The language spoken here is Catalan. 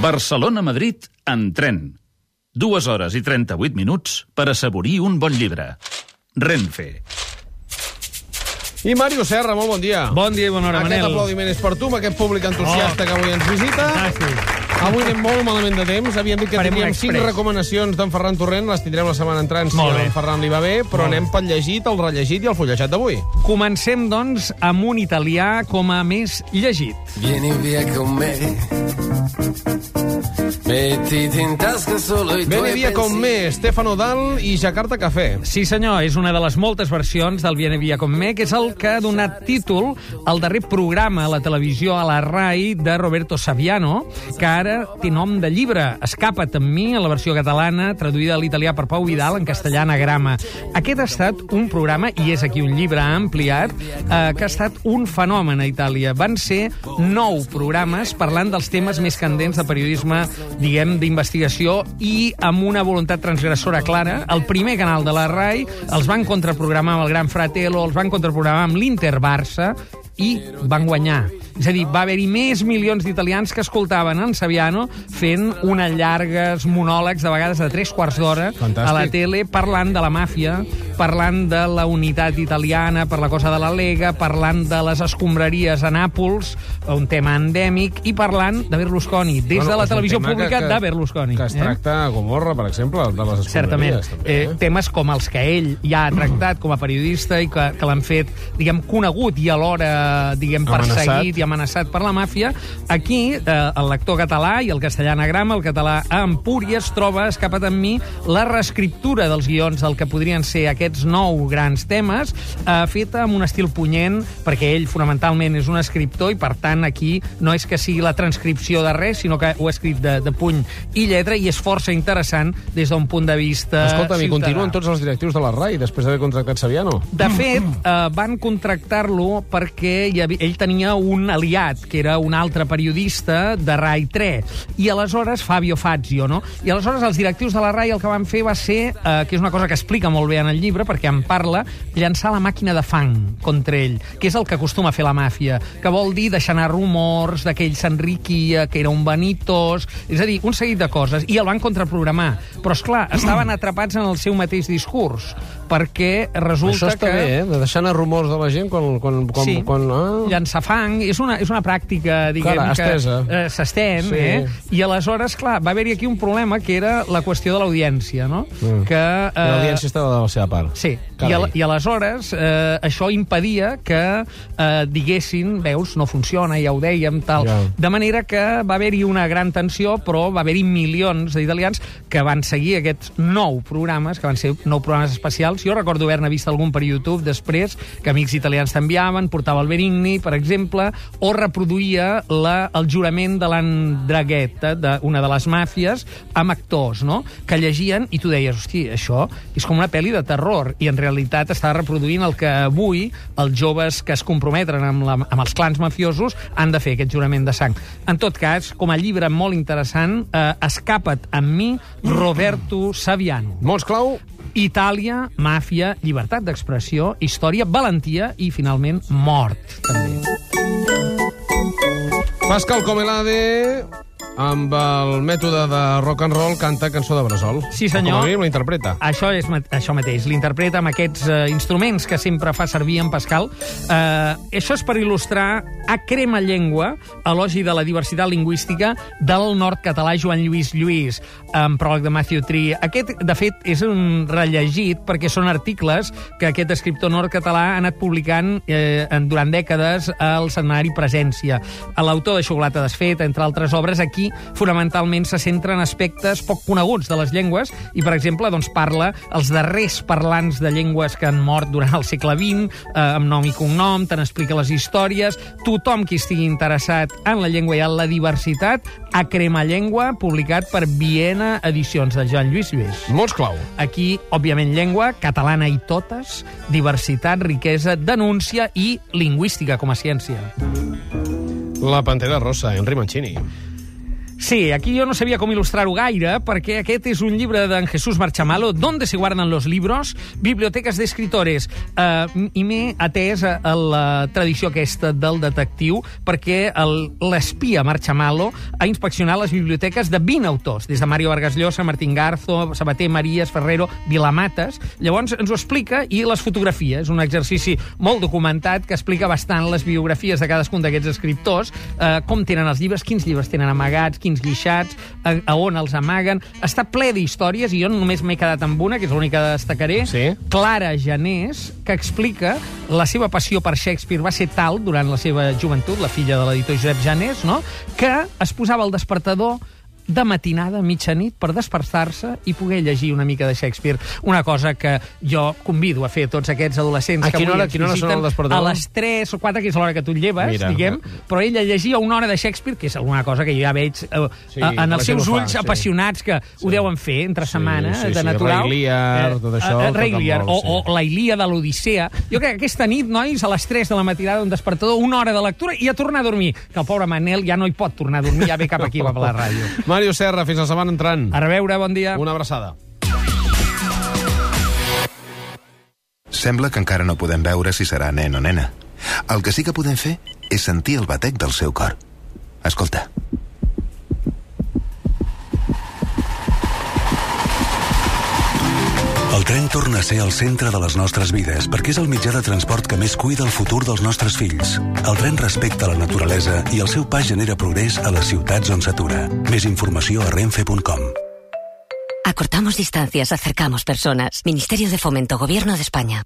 Barcelona-Madrid en tren. Dues hores i 38 minuts per assaborir un bon llibre. Renfe. I Mario Serra, molt bon dia. Bon dia i bona hora, Aquest Manel. aplaudiment és per tu, amb aquest públic entusiasta que avui ens visita. Fantàstic. Avui anem molt malament de temps. Havíem dit que Farem tindríem cinc express. recomanacions d'en Ferran Torrent. Les tindrem la setmana entrant si a en Ferran li va bé, però Molt anem pel llegit, el rellegit i el fullejat d'avui. Comencem, doncs, amb un italià com a més llegit. Vieni via con me. Mettiti in tasca solo i tuoi via con me, Stefano Dal i Jakarta Café. Sí, senyor, és una de les moltes versions del Viene Via con me, que és el que ha donat títol al darrer programa a la televisió a la RAI de Roberto Saviano, que ara té nom de llibre. Escapa't amb mi, a la versió catalana, traduïda a l'italià per Pau Vidal, en castellà anagrama. Aquest ha estat un programa, i és aquí un llibre ampliat, eh, que ha estat un fenomen a Itàlia. Van ser nou programes parlant dels temes més candents de periodisme, diguem, d'investigació i amb una voluntat transgressora clara. El primer canal de la RAI els van contraprogramar amb el Gran Fratello, els van contraprogramar amb l'Inter Barça i van guanyar. És a dir, va haver-hi més milions d'italians que escoltaven en Saviano fent unes llargues monòlegs, de vegades de tres quarts d'hora, a la tele, parlant de la màfia, parlant de la unitat italiana per la cosa de la Lega, parlant de les escombraries a Nàpols, un tema endèmic, i parlant de Berlusconi, des de la televisió pública que, que, de Berlusconi. Que es eh? tracta a Gomorra, per exemple, de les Certament. escombraries, també, Eh, temes com els que ell ja ha tractat com a periodista i que, que l'han fet, diguem, conegut i alhora, diguem, Amenaçat. perseguit i amenaçat per la màfia. Aquí, eh, el lector català i el castellà anagrama, el català a Empúries, troba, escapat amb mi, la reescriptura dels guions del que podrien ser aquests nou grans temes, eh, feta amb un estil punyent, perquè ell fonamentalment és un escriptor i, per tant, aquí no és que sigui la transcripció de res, sinó que ho ha escrit de, de puny i lletra i és força interessant des d'un punt de vista Escolta, i continuen tots els directius de la RAI després d'haver contractat Saviano. De fet, eh, van contractar-lo perquè hi havia, ell tenia un aliat, que era un altre periodista de RAI 3, i aleshores, Fabio Fazio, no? I aleshores els directius de la RAI el que van fer va ser, eh, que és una cosa que explica molt bé en el llibre, perquè en parla, llançar la màquina de fang contra ell, que és el que acostuma a fer la màfia, que vol dir deixar anar rumors de que ell s'enriquia, que era un vanitos, és a dir, un seguit de coses, i el van contraprogramar. Però, és clar, estaven atrapats en el seu mateix discurs, perquè resulta Això està que... bé, eh? De deixar anar rumors de la gent quan... quan, quan, sí, quan ah. llançar fang és una, és una pràctica, diguem, Clar, estesa. que eh, s'estén, Sí. eh? I aleshores, clar, va haver-hi aquí un problema que era la qüestió de l'audiència, no? Mm. Que, eh, L'audiència estava de la seva part. Sí, Carai. i, al, i aleshores eh, això impedia que eh, diguessin, veus, no funciona, ja ho dèiem, tal. Ja. De manera que va haver-hi una gran tensió, però va haver-hi milions d'italians que van seguir aquests nou programes, que van ser nou programes especials. Jo recordo haver-ne vist algun per YouTube després, que amics italians t'enviaven, portava el Benigni, per exemple, o reproduïa la, el jurament de l'Andragueta, d'una de les màfies, amb actors, no?, que llegien i tu deies, hosti, això és com una pel·li de terror, i en realitat està reproduint el que avui els joves que es comprometen amb, la, amb els clans mafiosos han de fer, aquest jurament de sang. En tot cas, com a llibre molt interessant, eh, Escapa't amb mi, Roberto Saviano. Mots clau, Itàlia, màfia, llibertat d'expressió, història, valentia i, finalment, mort, també. Pascal Comelade, amb el mètode de rock and roll, canta cançó de Bressol. Sí, senyor. O com a mínim la interpreta. Això és això mateix, l'interpreta amb aquests eh, instruments que sempre fa servir en Pascal. Eh, això és per il·lustrar a crema llengua, elogi de la diversitat lingüística del nord català Joan Lluís Lluís, amb pròleg de Matthew Tree. Aquest, de fet, és un rellegit perquè són articles que aquest escriptor nord català ha anat publicant eh, durant dècades al setmanari Presència. L'autor de Xocolata desfeta, entre altres obres, aquí fonamentalment se centra en aspectes poc coneguts de les llengües i, per exemple, doncs, parla els darrers parlants de llengües que han mort durant el segle XX, eh, amb nom i cognom, te n'explica les històries. Tothom qui estigui interessat en la llengua i en la diversitat, a Crema Llengua, publicat per Viena Edicions de Joan Lluís Lluís. Mots clau. Aquí, òbviament, llengua, catalana i totes, diversitat, riquesa, denúncia i lingüística com a ciència. La Pantera Rosa, Henry Mancini. Sí, aquí jo no sabia com il·lustrar-ho gaire, perquè aquest és un llibre d'en Jesús Marchamalo, Donde se guardan los libros, biblioteques d'escritores, eh, i m'he atès a, la tradició aquesta del detectiu, perquè l'espia Marchamalo ha inspeccionat les biblioteques de 20 autors, des de Mario Vargas Llosa, Martín Garzo, Sabater, Marías, Ferrero, Vilamates. Llavors ens ho explica i les fotografies, un exercici molt documentat que explica bastant les biografies de cadascun d'aquests escriptors, eh, com tenen els llibres, quins llibres tenen amagats, quins guixats, a, a on els amaguen. Està ple d'històries i jo només m'he quedat amb una, que és l'única que destacaré. Sí. Clara Janés, que explica la seva passió per Shakespeare va ser tal durant la seva joventut, la filla de l'editor Josep Janés, no? que es posava el despertador de matinada, a mitjanit, per despertar-se i poder llegir una mica de Shakespeare. Una cosa que jo convido a fer tots aquests adolescents A que avui hora- ens hora visiten despertador? a les 3 o 4, que és l'hora que tu et lleves, Mira. diguem, però ella llegia una hora de Shakespeare, que és alguna cosa que jo ja veig eh, Sí, en els seus fa, ulls sí. apassionats que ho deuen fer entre Sí, setmana, sí, de sí, natural. Rei Lear, tot això, eh, Rei Lear, o, sí. o la Ilíada, l'Odissea. Jo crec que aquesta nit, nois, a les 3 de la matinada, un despertador, una hora de lectura i a tornar a dormir. Que el pobre Manel ja no hi pot tornar a dormir, ja ve cap aquí, per la ràdio. Mario Serra, fins la setmana entrant. A reveure, bon dia. Una abraçada. Sembla que encara no podem veure si serà nen o nena. El que sí que podem fer és sentir el batec del seu cor. Escolta. Torna a ser el centre de les nostres vides perquè és el mitjà de transport que més cuida el futur dels nostres fills. El tren respecta la naturalesa i el seu pas genera progrés a les ciutats on s'atura. Més informació a renfe.com. Acortamos distancias, acercamos personas. Ministerio de Fomento, Gobierno de España.